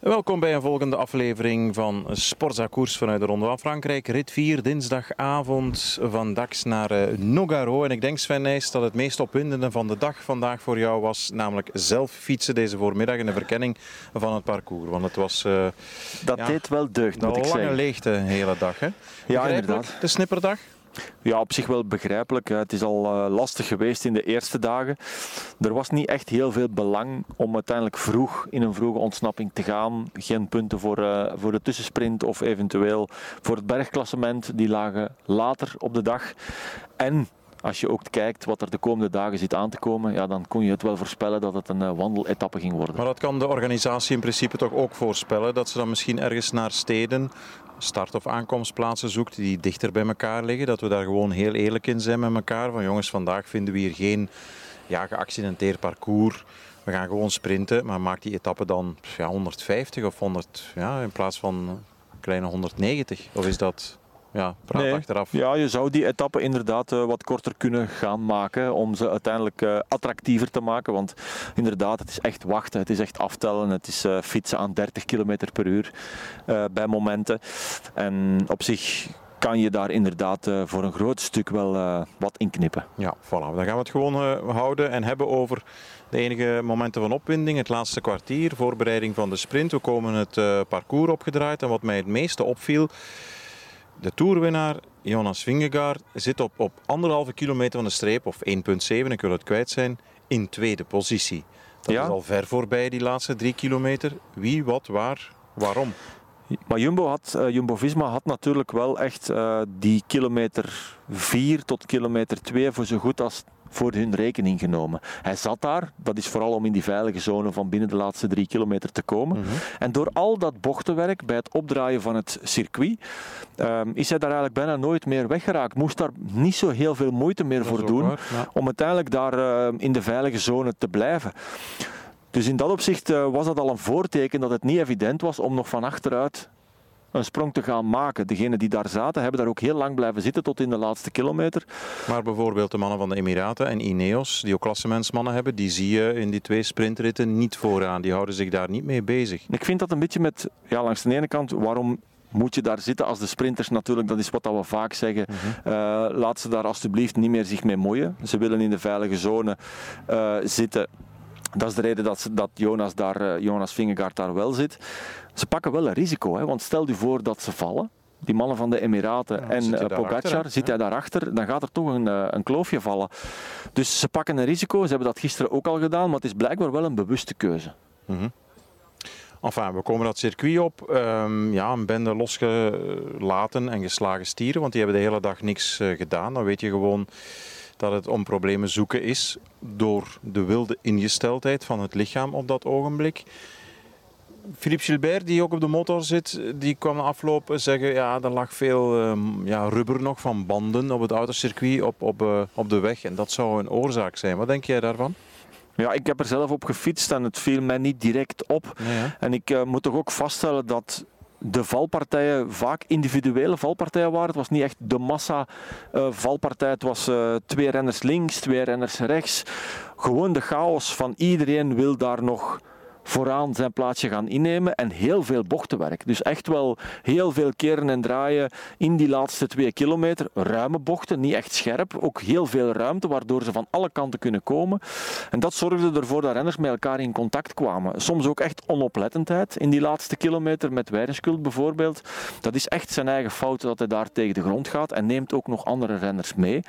Welkom bij een volgende aflevering van Sportza Koers vanuit de Ronde van Frankrijk. Rit 4, dinsdagavond van Dax naar uh, Nogaro. En ik denk Sven Nijs dat het meest opwindende van de dag vandaag voor jou was namelijk zelf fietsen deze voormiddag in de verkenning van het parcours. Want het was... Uh, dat ja, deed wel deugd, moet ik zeggen. Een lange leegte de hele dag, hè? Ja, inderdaad. De snipperdag? Ja, op zich wel begrijpelijk. Het is al eh, lastig geweest in de eerste dagen. Er was niet echt heel veel belang om uiteindelijk vroeg in een vroege ontsnapping te gaan. Geen punten voor, uh, voor de tussensprint of eventueel voor het bergklassement. Die lagen later op de dag. En als je ook kijkt wat er de komende dagen zit aan te komen, ja, dan kon je het wel voorspellen dat het een uh, wandeletappe ging worden. Maar dat kan de organisatie in principe toch ook voorspellen, dat ze dan misschien ergens naar steden start- of aankomstplaatsen zoekt die dichter bij elkaar liggen. Dat we daar gewoon heel eerlijk in zijn met elkaar. Van jongens, vandaag vinden we hier geen ja, geaccidenteerd parcours. We gaan gewoon sprinten, maar maak die etappe dan ja, 150 of 100 ja, in plaats van kleine 190? Of is dat ja, praat nee. achteraf. Ja, je zou die etappe inderdaad uh, wat korter kunnen gaan maken om ze uiteindelijk uh, attractiever te maken. Want inderdaad, het is echt wachten, het is echt aftellen, het is uh, fietsen aan 30 km per uur bij momenten. En op zich kan je daar inderdaad voor een groot stuk wel wat in knippen. Ja, voilà. Dan gaan we het gewoon houden en hebben over de enige momenten van opwinding, het laatste kwartier, voorbereiding van de sprint. We komen het parcours opgedraaid en wat mij het meeste opviel de toerwinnaar Jonas Vingegaard zit op, op anderhalve kilometer van de streep, of 1,7, ik wil het kwijt zijn, in tweede positie. Dat ja? is al ver voorbij, die laatste drie kilometer. Wie, wat, waar, waarom? Maar Jumbo, had, uh, Jumbo Visma had natuurlijk wel echt uh, die kilometer 4 tot kilometer 2 voor zo goed als voor hun rekening genomen. Hij zat daar, dat is vooral om in die veilige zone van binnen de laatste drie kilometer te komen. Mm -hmm. En door al dat bochtenwerk bij het opdraaien van het circuit, um, is hij daar eigenlijk bijna nooit meer weggeraakt. Moest daar niet zo heel veel moeite meer voor doen waar, ja. om uiteindelijk daar uh, in de veilige zone te blijven. Dus in dat opzicht uh, was dat al een voorteken dat het niet evident was om nog van achteruit een sprong te gaan maken. Degenen die daar zaten, hebben daar ook heel lang blijven zitten tot in de laatste kilometer. Maar bijvoorbeeld de mannen van de Emiraten en Ineos, die ook klassementsmannen hebben, die zie je in die twee sprintritten niet vooraan. Die houden zich daar niet mee bezig. Ik vind dat een beetje met, ja, langs de ene kant, waarom moet je daar zitten als de sprinters natuurlijk, dat is wat we vaak zeggen. -hmm. uh, laat ze daar alsjeblieft niet meer zich mee moeien. Ze willen in de veilige zone uh, zitten. Dat is de reden dat, dat Jonas, daar, uh, Jonas Vingegaard daar wel zit. Ze pakken wel een risico, hè, want stel je voor dat ze vallen. Die mannen van de Emiraten Ja, en zit daarachter, Pogacar, zit hij daarachter, dan gaat er toch een, uh, een kloofje vallen. Dus ze pakken een risico. Ze hebben dat gisteren ook al gedaan, maar het is blijkbaar wel een bewuste keuze. Mhm. Enfin, we komen dat circuit op. Ehm, ja, een bende losgelaten en geslagen stieren, want die hebben de hele dag niks eh, gedaan. Dan weet je gewoon dat het om problemen zoeken is door de wilde ingesteldheid van het lichaam op dat ogenblik. Philippe Gilbert, die ook op de motor zit, die kwam afloop zeggen, ja, er lag veel ehm, ja, rubber nog van banden op het autocircuit op, op, eh, op de weg. En dat zou een oorzaak zijn. Wat denk jij daarvan? Ja, ik heb er zelf op gefietst en het viel mij niet direct op. Ja. En ik uh, moet toch ook vaststellen dat de valpartijen vaak individuele valpartijen waren. Het was niet echt de massa uh, valpartij. Het was uh, twee renners links, twee renners rechts. Gewoon de chaos van iedereen wil daar nog vooraan zijn plaatsje gaan innemen en heel veel bochtenwerk. Dus echt wel heel veel keren en draaien in die laatste twee kilometer. Ruime bochten, niet echt scherp. Ook heel veel ruimte, waardoor ze van alle kanten kunnen komen. En dat zorgde ervoor dat renners met elkaar in contact kwamen. Soms ook echt onoplettendheid in die laatste kilometer, met Weirenskuld bijvoorbeeld. Dat is echt zijn eigen fout dat hij daar tegen de grond gaat en neemt ook nog andere renners mee.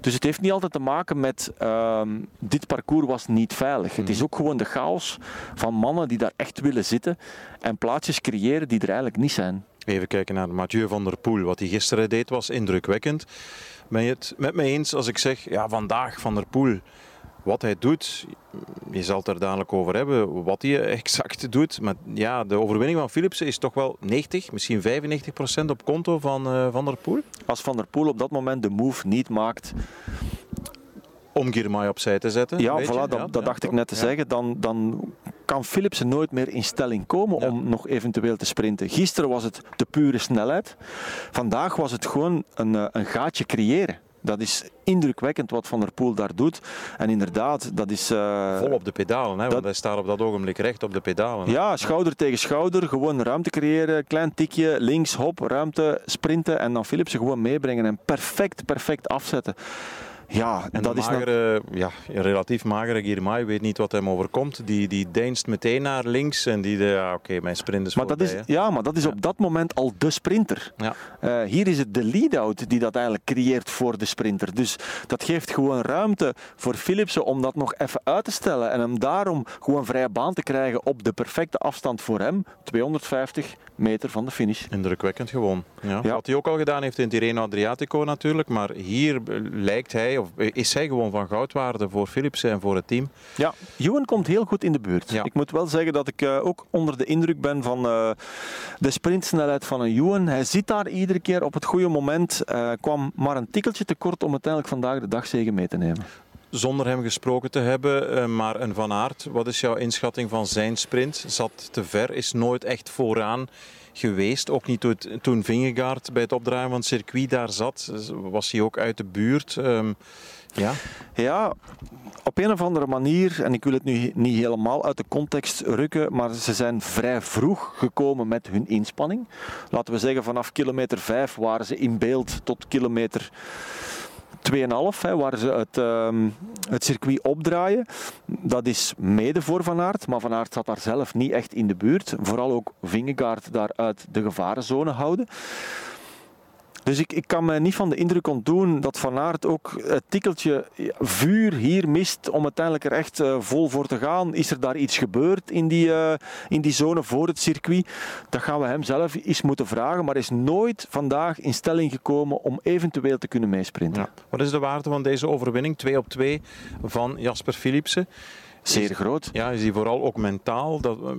Dus het heeft niet altijd te maken met uh, dit parcours was niet veilig. Het is ook gewoon de chaos van mannen die daar echt willen zitten en plaatsjes creëren die er eigenlijk niet zijn. Even kijken naar Mathieu van der Poel. Wat hij gisteren deed was indrukwekkend. Ben je het met mij eens als ik zeg, ja vandaag van der Poel, wat hij doet, je zal het er dadelijk over hebben, wat hij exact doet. Maar ja, de overwinning van Philipsen is toch wel 90, misschien 95 procent op konto van uh, Van der Poel. Als Van der Poel op dat moment de move niet maakt, om Girmay opzij te zetten. Ja, voilà, dat, Ja, dat ja, dacht ik net te zeggen. Dan, dan kan Philipsen nooit meer in stelling komen Ja. om nog eventueel te sprinten. Gisteren was het de pure snelheid. Vandaag was het gewoon een, eh, een gaatje creëren. Dat is indrukwekkend wat Van der Poel daar doet. En inderdaad, dat is... Uh, Vol op de pedalen, hè, want hij staat op dat ogenblik recht op de pedalen. Ja, schouder tegen schouder, gewoon ruimte creëren, klein tikje, links, hop, ruimte, sprinten en dan Philipsen gewoon meebrengen en perfect, perfect afzetten. Ja, en dat is magere, ja, relatief magere Girmay weet niet wat hem overkomt. Die, die deinst meteen naar links en die, de, ja, oké, mijn sprint is maar dat is, Ja, maar dat is op dat moment al de sprinter. Ja. Uh, hier is het de lead-out die dat eigenlijk creëert voor de sprinter. Dus dat geeft gewoon ruimte voor Philipsen om dat nog even uit te stellen en hem daarom gewoon vrije baan te krijgen op de perfecte afstand voor hem, 250 meter van de finish. Indrukwekkend gewoon. Ja. Wat hij ook al gedaan heeft in Tirreno Adriatico natuurlijk, maar hier lijkt hij, of is hij gewoon van goudwaarde voor Philipsen en voor het team. Ja, Ewan komt heel goed in de buurt. Ik moet wel zeggen dat ik uh, ook onder de indruk ben van uh, de sprintsnelheid van een Ewan. Hij zit daar iedere keer op het goede moment, uh, kwam maar een tikkeltje tekort om uiteindelijk vandaag de dagzegen mee te nemen zonder hem gesproken te hebben. Maar een Van Aert, wat is jouw inschatting van zijn sprint? Zat te ver, is nooit echt vooraan geweest. Ook niet toen Vingegaard bij het opdraaien van het circuit daar zat. Was hij ook uit de buurt. Um, ja. ja, op een of andere manier, en ik wil het nu niet helemaal uit de context rukken, maar ze zijn vrij vroeg gekomen met hun inspanning. Laten we zeggen, vanaf kilometer 5 waren ze in beeld tot kilometer 2,5, waar ze het, um, het circuit opdraaien. Dat is mede voor Van Aert, maar Van Aert zat daar zelf niet echt in de buurt. Vooral ook Vingegaard daar uit de gevarenzone houden. Dus ik, ik kan me niet van de indruk ontdoen dat Van Aert ook het tikkeltje vuur hier mist om uiteindelijk er echt uh, vol voor te gaan. Is er daar iets gebeurd in die, uh, in die zone voor het circuit? Dat gaan we hem zelf eens moeten vragen, maar is nooit vandaag in stelling gekomen om eventueel te kunnen meesprinten. Wat is de waarde van deze overwinning? 2 op 2 van Jasper Philipsen. Zeer groot. Ja, is die vooral ook mentaal dat eh,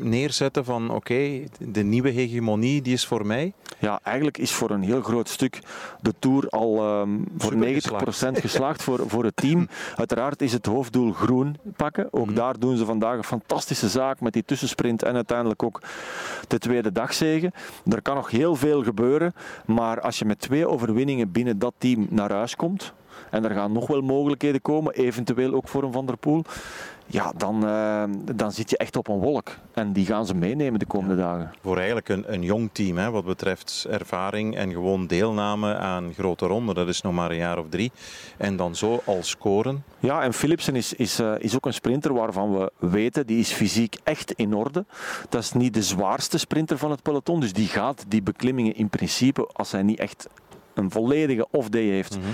neerzetten van oké, de nieuwe hegemonie die is voor mij? Ja, eigenlijk is voor een heel groot stuk de Tour al um, voor 90% geslaagd, geslaagd voor, voor het team. Uiteraard is het hoofddoel groen pakken. Ook mhm. daar doen ze vandaag een fantastische zaak met die tussensprint en uiteindelijk ook de tweede dagzegen. Er kan nog heel veel gebeuren, maar als je met twee overwinningen binnen dat team naar huis komt, en er gaan nog wel mogelijkheden komen, eventueel ook voor een Van der Poel, ja, dan, uh, dan zit je echt op een wolk. En die gaan ze meenemen de komende dagen. Voor eigenlijk een, een jong team, hè, wat betreft ervaring en gewoon deelname aan grote ronden. Dat is nog maar een jaar of drie. En dan zo al scoren. Ja, en Philipsen is, is, uh, is ook een sprinter waarvan we weten, die is fysiek echt in orde. Dat is niet de zwaarste sprinter van het peloton. Dus die gaat die beklimmingen in principe, als hij niet echt een volledige off-day heeft, mhm.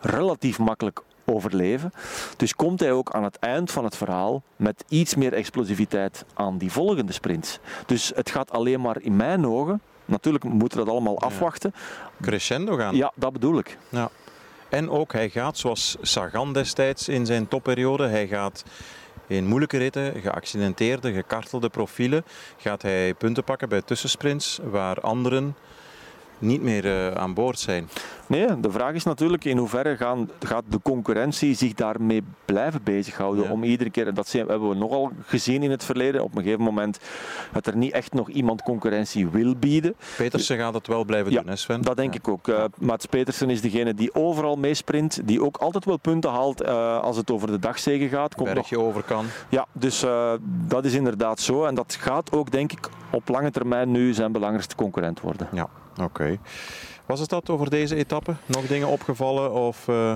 relatief makkelijk overleven. Dus komt hij ook aan het eind van het verhaal met iets meer explosiviteit aan die volgende sprints. Dus het gaat alleen maar in mijn ogen, natuurlijk moeten we dat allemaal afwachten. Crescendo gaan. Ja, dat bedoel ik. Ja. En ook hij gaat zoals Sagan destijds in zijn topperiode, hij gaat in moeilijke ritten, geaccidenteerde, gekartelde profielen, gaat hij punten pakken bij tussensprints waar anderen niet meer uh, aan boord zijn. Nee, de vraag is natuurlijk in hoeverre gaan, gaat de concurrentie zich daarmee blijven bezighouden. Om iedere keer, dat hebben we nogal gezien in het verleden, op een gegeven moment dat er niet echt nog iemand concurrentie wil bieden. Petersen gaat het wel blijven doen, hè Sven? dat denk ik ook. Uh, Mats Petersen is degene die overal meesprint, die ook altijd wel punten haalt uh, als het over de dagzegen gaat. Komt Bergje nog... over kan. Ja, dus uh, dat is inderdaad zo. En dat gaat ook, denk ik, op lange termijn nu zijn belangrijkste concurrent worden. Ja. Oké. Was het dat over deze etappe? Nog dingen opgevallen? Of, uh...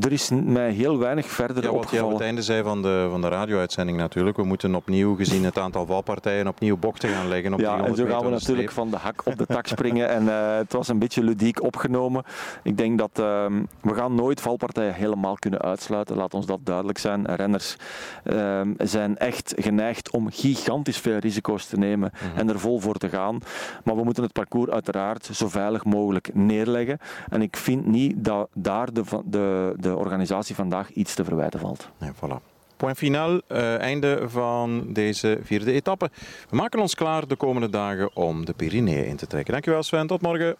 Er is mij heel weinig verder ja, wat jij op het einde zei van de, van de radio-uitzending natuurlijk. We moeten opnieuw, gezien het aantal valpartijen, opnieuw bochten gaan leggen. Op ja, en zo gaan we natuurlijk van de hak op de tak springen. en uh, het was een beetje ludiek opgenomen. Ik denk dat uh, we gaan nooit valpartijen helemaal kunnen uitsluiten. Laat ons dat duidelijk zijn. Renners uh, zijn echt geneigd om gigantisch veel risico's te nemen mhm. en er vol voor te gaan. Maar we moeten het parcours uiteraard zo veilig mogelijk neerleggen. En ik vind niet dat daar de, de de organisatie vandaag iets te verwijten valt. Ja, voilà. Point finaal, uh, einde van deze vierde etappe. We maken ons klaar de komende dagen om de Pyreneeën in te trekken. Dankjewel Sven, tot morgen.